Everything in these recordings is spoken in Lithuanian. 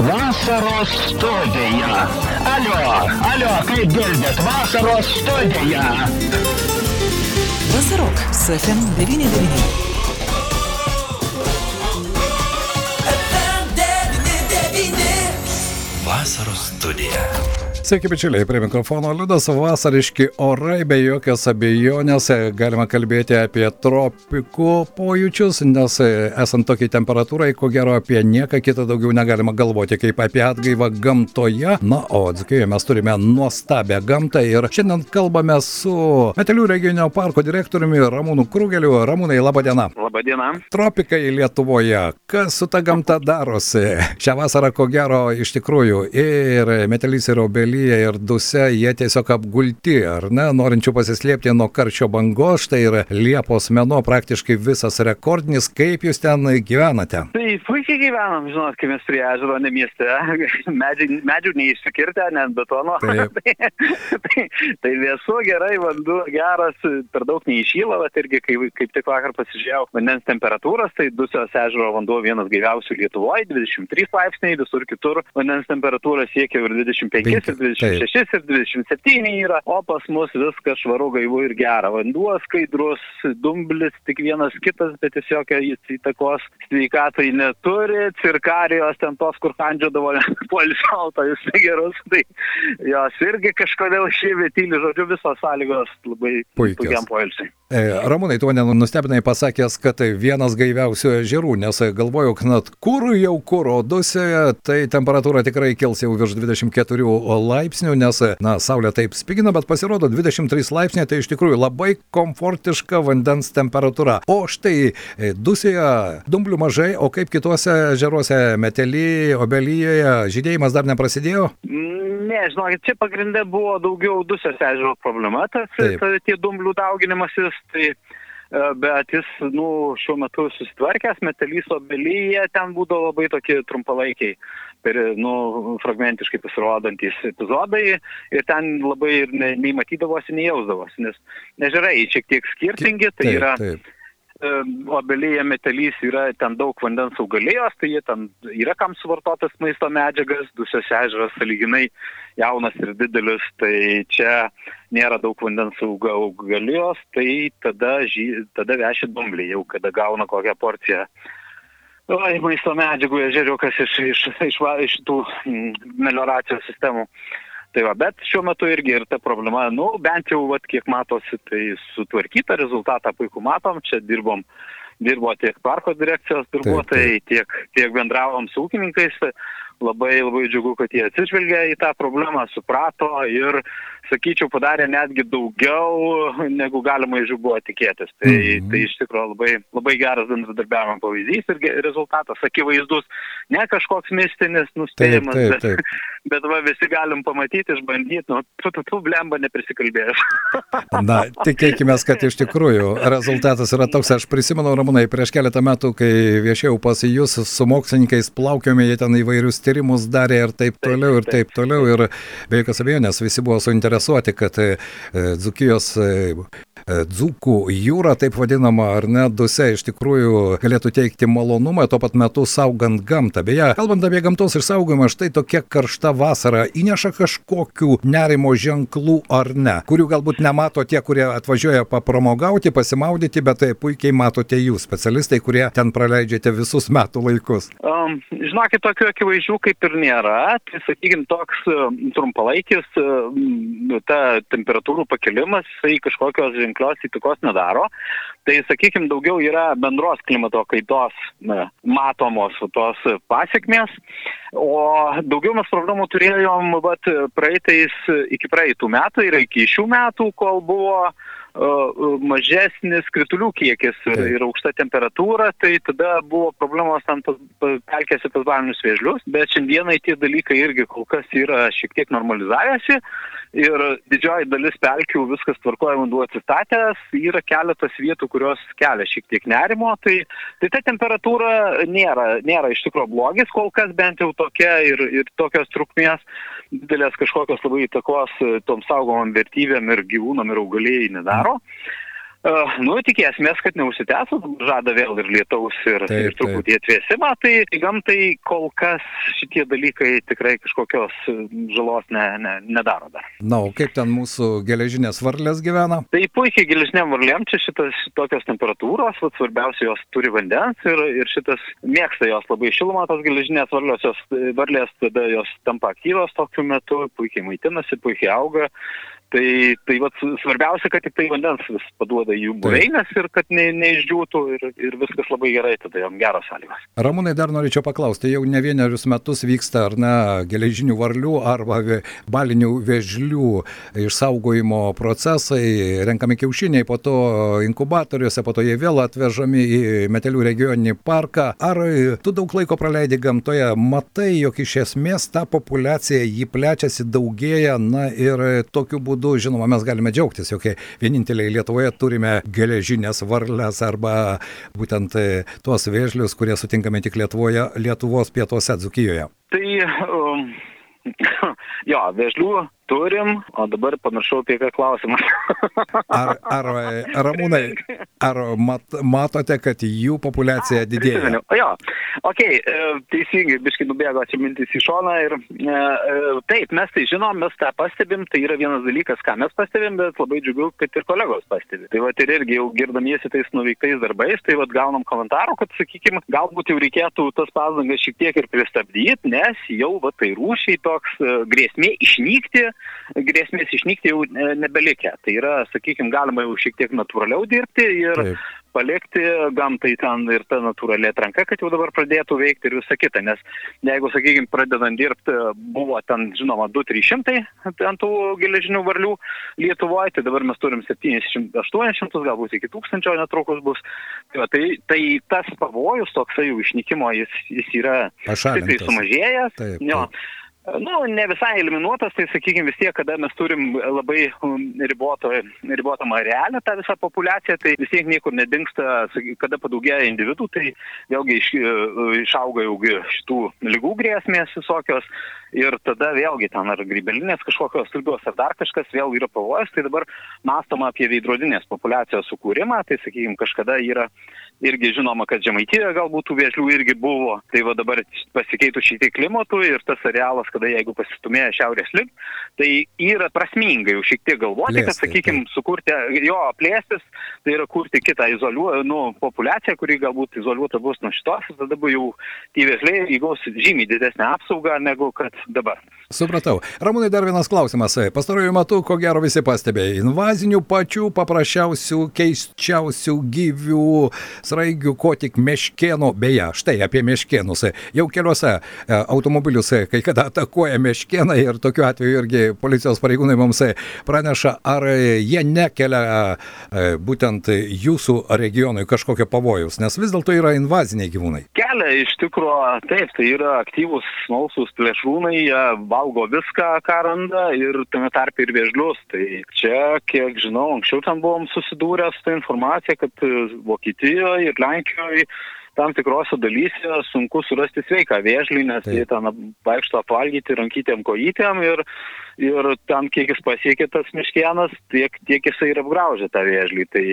Vasaros studija. Alio, alio, kaip girdit, vasaros studija. Vasarok su FM99. Vasaros studija. Sveiki, bičiuliai, prie mikrofono Liudas, vasariški orai, be jokios abejonės, galima kalbėti apie tropikų pojūčius, nes esant tokiai temperatūrai, ko gero apie nieką kitą daugiau negalima galvoti, kaip apie atgaivą gamtoje. Na, o Dzikijoje mes turime nuostabią gamtą ir šiandien kalbame su Metelių regioninio parko direktoriumi Ramūnu Krugeliu. Ramūnai, laba diena. Labą dieną. Tropikai Lietuvoje, kas su ta gamta darosi? Šią vasarą, ko gero, iš tikrųjų ir Metelys ir Obelys Lyja ir Duse, jie tiesiog apgulti, ar ne, norinčių pasislėpti nuo karščio bangos, štai ir Liepos mėno praktiškai visas rekordinis, kaip jūs ten gyvenate? Tai puikiai gyvenam, žinot, kai mes prie ežero, ne mieste, medžių, medžių neišsikirtę, net betono. tai, tai, tai vėsu gerai, vanduo geras, per daug neišyla, bet irgi kai, kaip tik vakar pasižiūrėjau vandens temperatūras, tai Dusios ežero vanduo vienas gaiviausių Lietuvoje, 23 laipsniai, visur kitur vandens temperatūra siekia ir 25 ir 26 Taip. ir 27 yra, o pas mus viskas švaru, gaivu ir gera. Vanduo skaidrus, dumblis tik vienas kitas, bet jis jokio įtakos sveikatai neturi. Cirkarijos ten tos, kur kandžiodavo polisautojus negerus, tai jos irgi kažkodėl šyvi tyli, žodžiu, visos sąlygos labai puikiam poilsiui. E, Ramūnai, tu mane nustebinai pasakęs, kad tai vienas gaiviausių ežerų, nes galvojau, kad kur jau kur, o dusėje tai temperatūra tikrai kils jau virš 24 laipsnių, nes, na, saulė taip spigina, bet pasirodo 23 laipsniai, tai iš tikrųjų labai komfortiška vandens temperatūra. O štai e, dusėje dumblių mažai, o kaip kituose ežeruose, metelį, obelyje, žydėjimas dar neprasidėjo? Ne, žinokit, čia pagrindė buvo daugiau dusės ežero problema, tas, tas tie dumblių dauginimasis tai e, bet jis, nu, šiuo metu susitvarkęs, metalys obelyje ten būdavo labai tokie trumpalaikiai, per, nu, fragmentiškai pasirodantis epizodai ir ten labai ir ne, nei matydavosi, nei jausdavosi, nes nežerai šiek tiek skirtingi, tai taip, yra... Taip obelyje metalys yra ten daug vandens augalijos, tai jie ten yra kam suvartotas maisto medžiagas, dusios ežeras saliginai jaunas ir didelis, tai čia nėra daug vandens augalijos, tai tada, žy, tada veši dumbliai jau, kada gauna kokią porciją. Oi, maisto medžiagų ežeriukas iš, iš, iš, iš tų mm, melioracijos sistemų. Tai va, bet šiuo metu irgi ir ta problema, nu, bent jau, vat, kiek matosi, tai sutvarkyta, rezultatą puikų matom, čia dirbom, dirbo tiek parko direkcijos darbuotojai, tiek, tiek bendravom su ūkininkais, labai labai džiugu, kad jie atsižvelgia į tą problemą, suprato ir, sakyčiau, padarė netgi daugiau, negu galima iš jų buvo tikėtis. Tai, mm -hmm. tai iš tikrųjų labai, labai geras bendradarbiavimo pavyzdys ir rezultatas akivaizdus, ne kažkoks mistinis nuspėjimas, taip, taip, taip. bet bet va visi galim pamatyti, išbandyti, nu, tu, tu, tu blemba neprisikalbėjęs. Na, tikėkime, kad iš tikrųjų rezultatas yra toks, aš prisimenu, Ramūnai, prieš keletą metų, kai viešėjau pas jūs su mokslininkais, plaukėme, jie ten įvairius tyrimus darė ir taip toliau, ir taip. toliau, ir be jokios abejonės visi buvo suinteresuoti, kad e, Dzukijos e, E, dzūkų jūra, taip vadinama, ar ne, duse iš tikrųjų galėtų teikti malonumą, tuo pat metu saugant gamtą. Beje, kalbant apie gamtos išsaugojimą, štai tokia karšta vasara įneša kažkokių nerimo ženklų ar ne, kurių galbūt nemato tie, kurie atvažiuoja papramogauti, pasimaudyti, bet tai puikiai matote jūs, specialistai, kurie ten praleidžiate visus metų laikus. Um, žinokit, tokių akivaizdžių kaip ir nėra. Tai, sakykime, toks trumpalaikis, ta temperatūrų pakelimas, tai kažkokios ženklos ženklios įtakos nedaro. Tai, sakykime, daugiau yra bendros klimato kaitos matomos tos pasiekmės, o daugiau mes problemų turėjom vat, praeitais iki praeitų metų ir iki šių metų, kol buvo mažesnis kritulių kiekis ir, ir aukšta temperatūra, tai tada buvo problemos ant pelkėsi pas balinius vėžlius, bet šiandienai tie dalykai irgi kol kas yra šiek tiek normalizavęsi ir didžioji dalis pelkių viskas tvarkoja vanduo atsistatęs, yra keletas vietų, kurios kelia šiek tiek nerimo, tai, tai ta temperatūra nėra, nėra iš tikrųjų blogis, kol kas bent jau tokia ir, ir tokios trukmės didelės kažkokios labai įtakos tom saugomam vertybėm ir gyvūnam ir augalėjai nedaro. Uh, nu, tikėsimės, kad neužsitęsų, žada vėl ir lietaus, ir, taip, ir truputį atvėsimą, tai gamtai kol kas šitie dalykai tikrai kažkokios žalos ne, ne, nedaro dar. Na, o kaip ten mūsų geležinės varlės gyvena? Tai puikiai geležinėm varlėm čia šitas tokios temperatūros, vat, svarbiausia jos turi vandens ir, ir šitas mėgsta jos labai šilumą, tos geležinės varlės, jos, varlės tada jos tampa aktyvos tokiu metu, puikiai maitinasi, puikiai auga. Tai, tai vat, svarbiausia, kad tik tai vandens vis paduoda jų buveinės ir kad ne, neišdžiūtų ir, ir viskas labai gerai, tada jam geros sąlygos. Ramūnai, dar norėčiau paklausti, jau ne vienerius metus vyksta ar ne geležinių varlių arba balinių vėžlių išsaugojimo procesai, renkami kiaušiniai, po to inkubatoriuose, po to jie vėl atvežami į Metelių regioninį parką. Ar tu daug laiko praleidi gamtoje, matai, jog iš esmės ta populiacija jį plečiasi, daugėja, na ir tokiu būdu būdu, žinoma, mes galime džiaugtis, jog vieninteliai Lietuvoje turime geležinės varlės arba būtent e, tuos vėžlius, kurie sutinkame tik Lietuvoje, Lietuvos pietuose, Dzukijoje. Tai um, jo, vėžlių turim, o dabar pamiršau apie ką klausimas. ar, ar, Ramūnai, ar mat, matote, kad jų populiacija didėja? Prisimenu. Jo, ok, e, teisingai, biškai nubėgo čia mintis į šoną ir e, e, taip, mes tai žinom, mes tą pastebim, tai yra vienas dalykas, ką mes pastebim, bet labai džiugiu, kad ir kolegos pastebi. Tai va ir irgi jau girdamiesi tais nuveiktais darbais, tai va gaunam komentarų, kad, sakykime, galbūt jau reikėtų tas pastangas šiek tiek ir pristabdyti, nes jau va tai rūšiai toks grėsmė išnykti grėsmės išnykti jau e, nebelikę. Tai yra, sakykime, galima jau šiek tiek natūraliau dirbti ir Taip palikti gamtai ten ir ta natūrali atranka, kad jau dabar pradėtų veikti ir visa kita. Nes jeigu, sakykime, pradedant dirbti, buvo ten, žinoma, 2-300 ant tų geležinių varlių Lietuvoje, tai dabar mes turim 700-800, galbūt iki 1000 netrukus bus. Tai, va, tai, tai tas pavojus toksai jų išnykimo, jis, jis yra stipriai sumažėjęs. Taip, taip. Jo, Nu, ne visai eliminuotas, tai sakykime vis tiek, kada mes turim labai um, riboto, ribotą arealę tą visą populiaciją, tai vis tiek niekur nedingsta, kada padaugėja individų, tai vėlgi iš, išauga jau šitų lygų grėsmės visokios ir tada vėlgi ten ar grybelinės kažkokios lygios ar dar kažkas vėl yra pavojus, tai dabar mąstoma apie veidrodinės populacijos sukūrimą, tai sakykime kažkada yra irgi žinoma, kad žemaitijoje galbūt tų vėžlių irgi buvo, tai va dabar pasikeitų šiek tiek klimatų ir tas arealas, kada jeigu pasistumėja šiaurės link, tai yra prasminga jau šiek tiek galvoti, Plėsti, kad, sakykime, sukurti jo plėstis, tai yra kurti kitą izoliuotą, nu, populiaciją, kuri galbūt izoliuota bus nuo šitos, tada jau tie vėžliai įgaus žymiai didesnę apsaugą negu kad dabar. Supratau. Ramūnai, dar vienas klausimas. Pastarojų metų, ko gero visi pastebėjo, invazinių pačių paprasčiausių, keisčiausių gyvių, sraigių, ko tik meškėnų, beje, štai apie meškėnus. Jau keliuose e, automobilius kai kada atakuoja meškėnai ir tokiu atveju irgi policijos pareigūnai mums praneša, ar jie nekelia e, būtent jūsų regionui kažkokio pavojus, nes vis dėlto yra invaziniai gyvūnai. Kelia iš tikrųjų, taip, tai yra aktyvus smalsus plėšrūnai, jie valgo viską, ką randa ir tame tarpe ir vėžlius. Tai čia, kiek žinau, anksčiau ten buvom susidūrę su tą informacija, kad Vokietijoje ir Lenkijoje tam tikrose dalyse sunku surasti sveiką vėžlį, nes Taip. jie ten vaikšto apvalgyti rankytėm kojytėm ir, ir ten kiek jis pasiekė tas miškienas, tiek, tiek jisai ir apgraužė tą vėžlį. Tai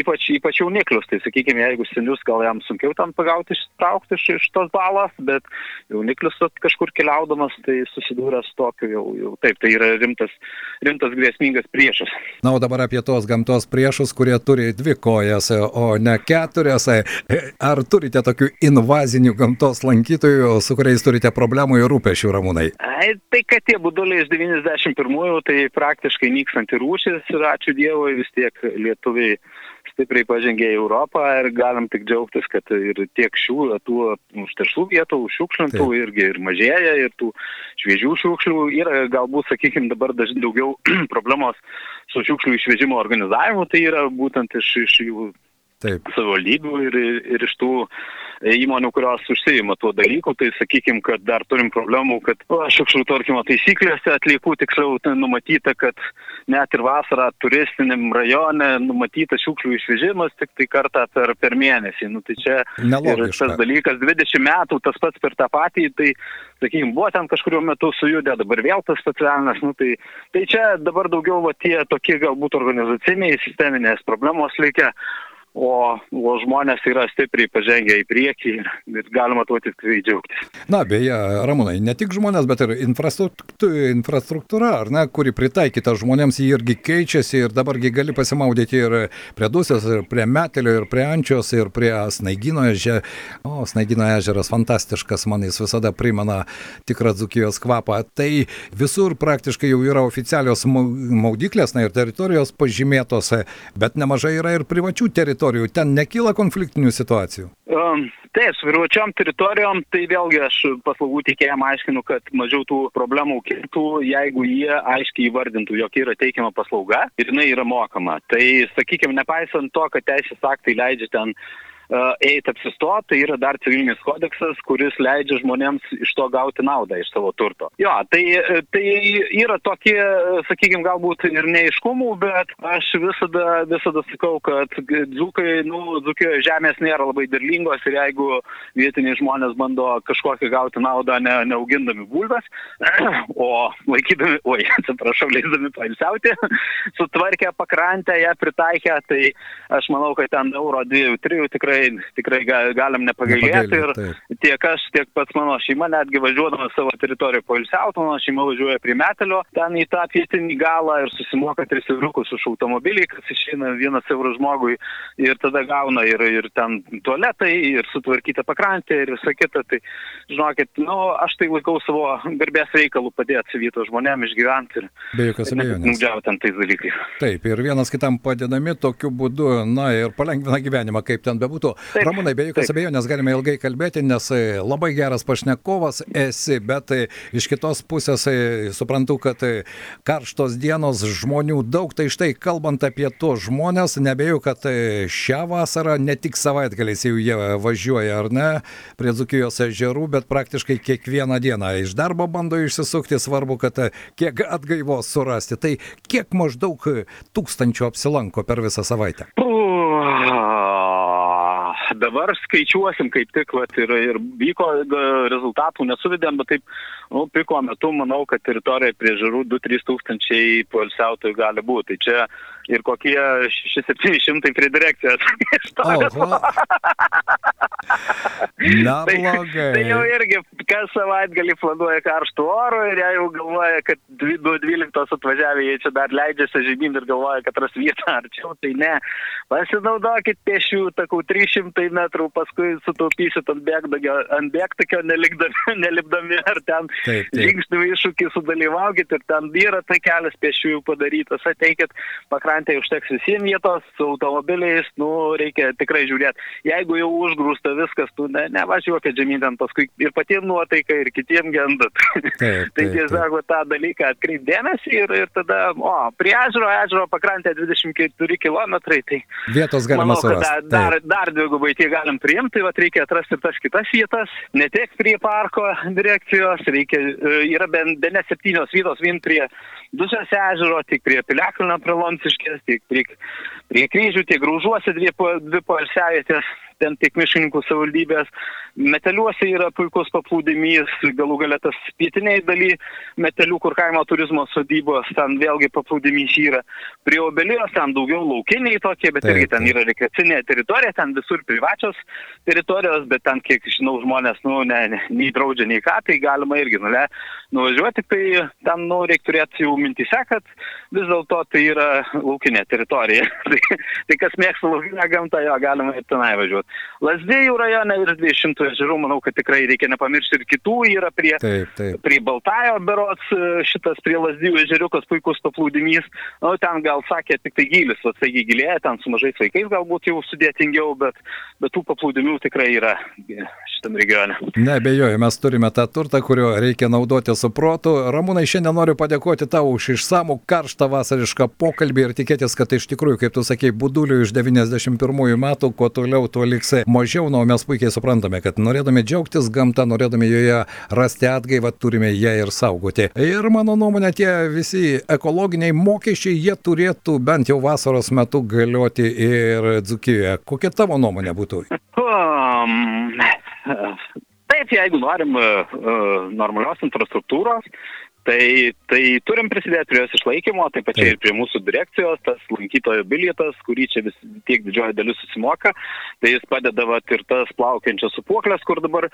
ypač, ypač jauniklius, tai sakykime, jeigu senius gal jam sunkiau ten pagauti, ištraukti iš, iš tos balas, bet jauniklius kažkur keliaudamas, tai susidūrė su tokiu jau, jau taip, tai yra rimtas, rimtas grėsmingas priešas. Na, o dabar apie tos gamtos priešus, kurie turi dvi kojas, o ne keturias. Ar tu turite tokių invazinių gamtos lankytojų, su kuriais turite problemų ir rūpešių ramūnai? Ai, tai kad tie būduliai iš 91-ųjų, tai praktiškai nykstanti rūšis ir ačiū Dievui vis tiek lietuviai stipriai pažengė į Europą ir galim tik džiaugtis, kad ir tiek šių, tų užterštų vietų, šiukšlintų Taip. irgi ir mažėja, ir tų šviežių šiukšlių yra galbūt, sakykime, dabar dažnai daugiau problemos su šiukšlių išvežimo organizavimu, tai yra būtent iš, iš jų savivaldybių ir, ir iš tų įmonių, kurios užsijima tuo dalyku, tai sakykime, kad dar turim problemų, kad šiukšlių tvarkymo taisyklėse atliekų tiksliau tai numatyta, kad net ir vasarą turistiniam rajone numatyta šiukšlių išvežimas tik tai kartą per, per mėnesį. Nu, tai čia Nelogiška. tas dalykas 20 metų, tas pats per tą patį, tai, sakykime, buvo ten kažkurio metu sujudė, dabar vėl tas socialinas, nu, tai, tai čia dabar daugiau va, tie tokie galbūt organizaciniai, sisteminės problemos likia o, o žmonės yra stipriai pažengę į priekį ir, ir galima tuo tikrai džiaugtis. Na, beje, Ramūnai, ne tik žmonės, bet ir infrastruktūra, ar ne, kuri pritaikyta žmonėms, jį irgi keičiasi ir dabargi gali pasimaudyti ir prie Dusės, ir prie Metelio, ir prie Ančios, ir prie Snaigino ežero. O, Snaigino ežeras fantastiškas, man jis visada primena tikrą Dzukijos kvapą. Tai visur praktiškai jau yra oficialios maudyklės, na ir teritorijos pažymėtos, bet nemažai yra ir privačių teritorijų teritorijų, ten nekyla konfliktinių situacijų? Um, taip, su privačiom teritorijom, tai vėlgi aš paslaugų teikėjam aiškinu, kad mažiau tų problemų kiltų, jeigu jie aiškiai įvardintų, jog yra teikiama paslauga ir jinai yra mokama. Tai, sakykime, nepaisant to, kad teisės aktai leidžia ten eiti apsistoti, tai yra dar civilinis kodeksas, kuris leidžia žmonėms iš to gauti naudą iš savo turto. Jo, tai, tai yra tokie, sakykime, galbūt ir neiškumų, bet aš visada, visada sakau, kad dzūkai, nu, dzūkijoje žemės nėra labai derlingos ir jeigu vietiniai žmonės bando kažkokią gauti naudą ne, neaugindami bulves, o laikydami, oi, atsiprašau, leisdami pailsiauti, sutvarkę pakrantę, ją pritaikę, tai aš manau, kad ten euro 2-3 tikrai tikrai, tikrai galim nepagailėti. Ir taip. tiek aš, tiek pats mano šeima, netgi važiuodama savo teritoriją poilsiauti, mano šeima važiuoja prie metelio, ten į tą pietinį galą ir susimoka 3 eurukus už automobilį, kas išeina vienas eurų žmogui ir tada gauna ir, ir ten tualetai, ir sutvarkyta pakrantė ir visa kita. Tai žinokit, nu, aš tai laikau savo garbės reikalų padėti vietos žmonėms išgyventi ir be jokios abejonės. Taip, ir vienas kitam padedami tokiu būdu, na ir palengvina gyvenimą, kaip ten bebūtų suprantu. Ramūnai, be jokios abejonės galime ilgai kalbėti, nes e, labai geras pašnekovas esi, bet e, iš kitos pusės e, suprantu, kad karštos dienos žmonių daug, tai štai kalbant apie tuos žmonės, nebejoju, kad šią vasarą ne tik savaitgaliais jau jie važiuoja, ar ne, prie Zukijos ežerų, bet praktiškai kiekvieną dieną iš darbo bando išsisukti, svarbu, kad kiek atgaivos surasti. Tai kiek maždaug tūkstančių apsilanko per visą savaitę? Dabar skaičiuosim kaip tik, vat, ir, ir vyko rezultatų nesuvedėm, bet taip, nu, piko metu manau, kad teritorija prie žarų 2-3 tūkstančiai polsiautojų gali būti. Tai čia ir kokie 6-700 prie direkcijos. Na, tai, blogai. tai jau irgi kas savaitgalį planuoja karštų oro ir jie jau galvoja, kad nuo 12 atvažiavę jie čia dar leidžiasi žemyn ir galvoja, kad ras vietą arčiau. Tai ne, pasinaudokit pešių takų 300 metrų, paskui sutaupysit ant bėgtakio, ant bėgtakio nelikdami, nelipdami ar ten žingsnių iššūkį sudalyvaukit ir ten yra tai kelias pešiųjų padarytas, ateikit, pakrantėje užteks visiems vietos, su automobiliais, nu, reikia tikrai žiūrėti. Jeigu jau užgrūsta viskas, tu ne, nevažiuokit žemyn ten paskui ir patiems nuotaika, ir kitiems gendat. tai tiesiog tą dalyką atkreipdėmėsi ir, ir tada, o, prie ežero, ežero pakrantė 24 km, tai vietos galima manau, surasti. Dar, dar, dar dvigubai tie galim priimti, tai va reikia atrasti tas kitas vietas, ne tik prie parko direkcijos, reikia, e, yra bent be ne septynios vietos vien prie Dusės ežero, tik prie Piliakalno prie Lonsiškės, tik prie, prie kryžių, tiek graužuose dvi, dvi poilsiavietės ten tiek miškininkų savivaldybės. Meteliuose yra puikus paplūdimys, galų galę tas pietiniai daly metelių, kur kaimo turizmo sodybos, ten vėlgi paplūdimys yra. Prie obelijos ten daugiau laukiniai tokie, bet taip, irgi ten yra rekreacinė teritorija, ten visur privačios teritorijos, bet ten, kiek žinau, žmonės, nu, ne, ne, nei draudžia, nei ką, tai galima irgi nule, nuvažiuoti, tai ten, nu, reikia turėti jau mintise, kad vis dėlto tai yra laukinė teritorija. tai, tai kas mėgsta laukinę gamtą, jo galima ir tenai važiuoti. Lasdėjų rajone ir 200 ežerų, manau, kad tikrai reikia nepamiršti ir kitų, yra prie, taip, taip. prie Baltajo berots, šitas prie Lasdėjų ežeriukas puikus paplūdimys, nu, ten gal sakė tik tai gilis, o taigi gilėja, ten su mažais vaikais galbūt jau sudėtingiau, bet, bet tų paplūdimių tikrai yra šitam regione. Nebejoju, mes turime tą turtą, kurio reikia naudoti su protu. Ramūnai, šiandien noriu padėkoti tau už išsamų karštą vasarišką pokalbį ir tikėtis, kad iš tikrųjų, kaip tu sakei, budulių iš 91 metų, kuo toliau, tuo liks mažiau, na, o mes puikiai suprantame, kad norėdami džiaugtis gamtą, norėdami joje rasti atgaivą, turime ją ir saugoti. Ir mano nuomonė, tie visi ekologiniai mokesčiai, jie turėtų bent jau vasaros metu galioti ir Dzukijoje. Kokia tavo nuomonė būtų? Um, taip, jeigu norim uh, normalios infrastruktūros, Tai, tai turim prisidėti prie jos išlaikymo, taip pat ir prie mūsų direkcijos, tas lankytojo bilietas, kurį čia vis tiek didžioji dalis susimoka, tai jis padeda vat, ir tas plaukiančias supuoklės, kur dabar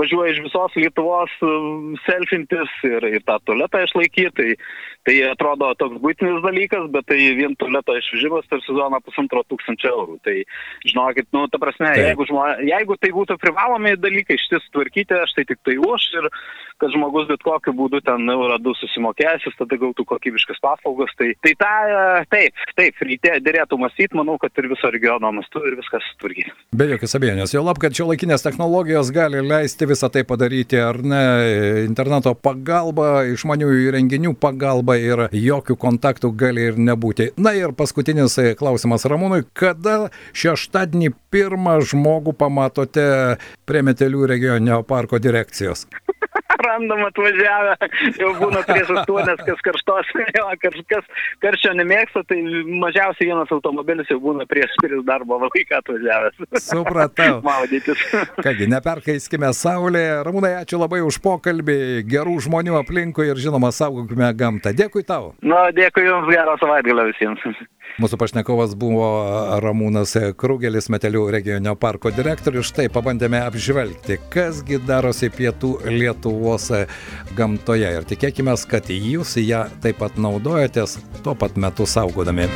važiuoja iš visos Lietuvos um, selfintis ir, ir tą tualetą išlaikyti. Tai, tai atrodo toks būtinis dalykas, bet tai vien tualeto išvežimas per sezoną pusantro tūkstančio eurų. Tai žinokit, nu, ta prasme, tai. jeigu, žmo, jeigu tai būtų privalomi dalykai ištis tvarkyti, aš tai tik tai už ir kad žmogus bet kokiu būdu ten eurą du susimokėjęs, jis tada gautų kokybiškas paslaugas. Tai, tai e, taip, taip, ryte dėrėtų mąstyti, manau, kad ir viso regiono mastu ir viskas tvarkyti. Be jokios abejonės, jau lab, kad šio laikinės technologijos gali leisti visą tai padaryti, ar ne, interneto pagalba, išmaniųjų įrenginių pagalba ir jokių kontaktų gali ir nebūti. Na ir paskutinis klausimas Ramūnui, kada šeštadienį pirmą žmogų pamatote prie Metelių regioninio parko direkcijos? randam atvažiavę, jau būna prieš aštuonias, kas karštos, jo, kažkas karščio nemėgsta, tai mažiausiai vienas automobilis jau būna prieš prieš darbo laiką atvažiavęs. Supratau. Maudytis. Kągi, neperkaiskime saulė. Ramūnai, ačiū labai už pokalbį, gerų žmonių aplinkui ir žinoma, saugokime gamtą. Dėkui tau. Na, dėkui Jums, gerą savaitgalę visiems. Mūsų pašnekovas buvo Ramūnas Krūgelis, Metelių regioninio parko direktorius. Štai pabandėme apžvelgti, kasgi darosi pietų Lietuvos gamtoje. Ir tikėkime, kad jūs ją taip pat naudojatės, tuo pat metu saugodami.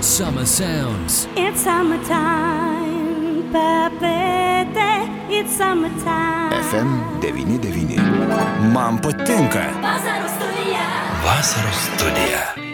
Summer Sounds. It's summertime, papete, it's summertime. FM 99. Man patinka. Vasaros studija. Vasaros studija.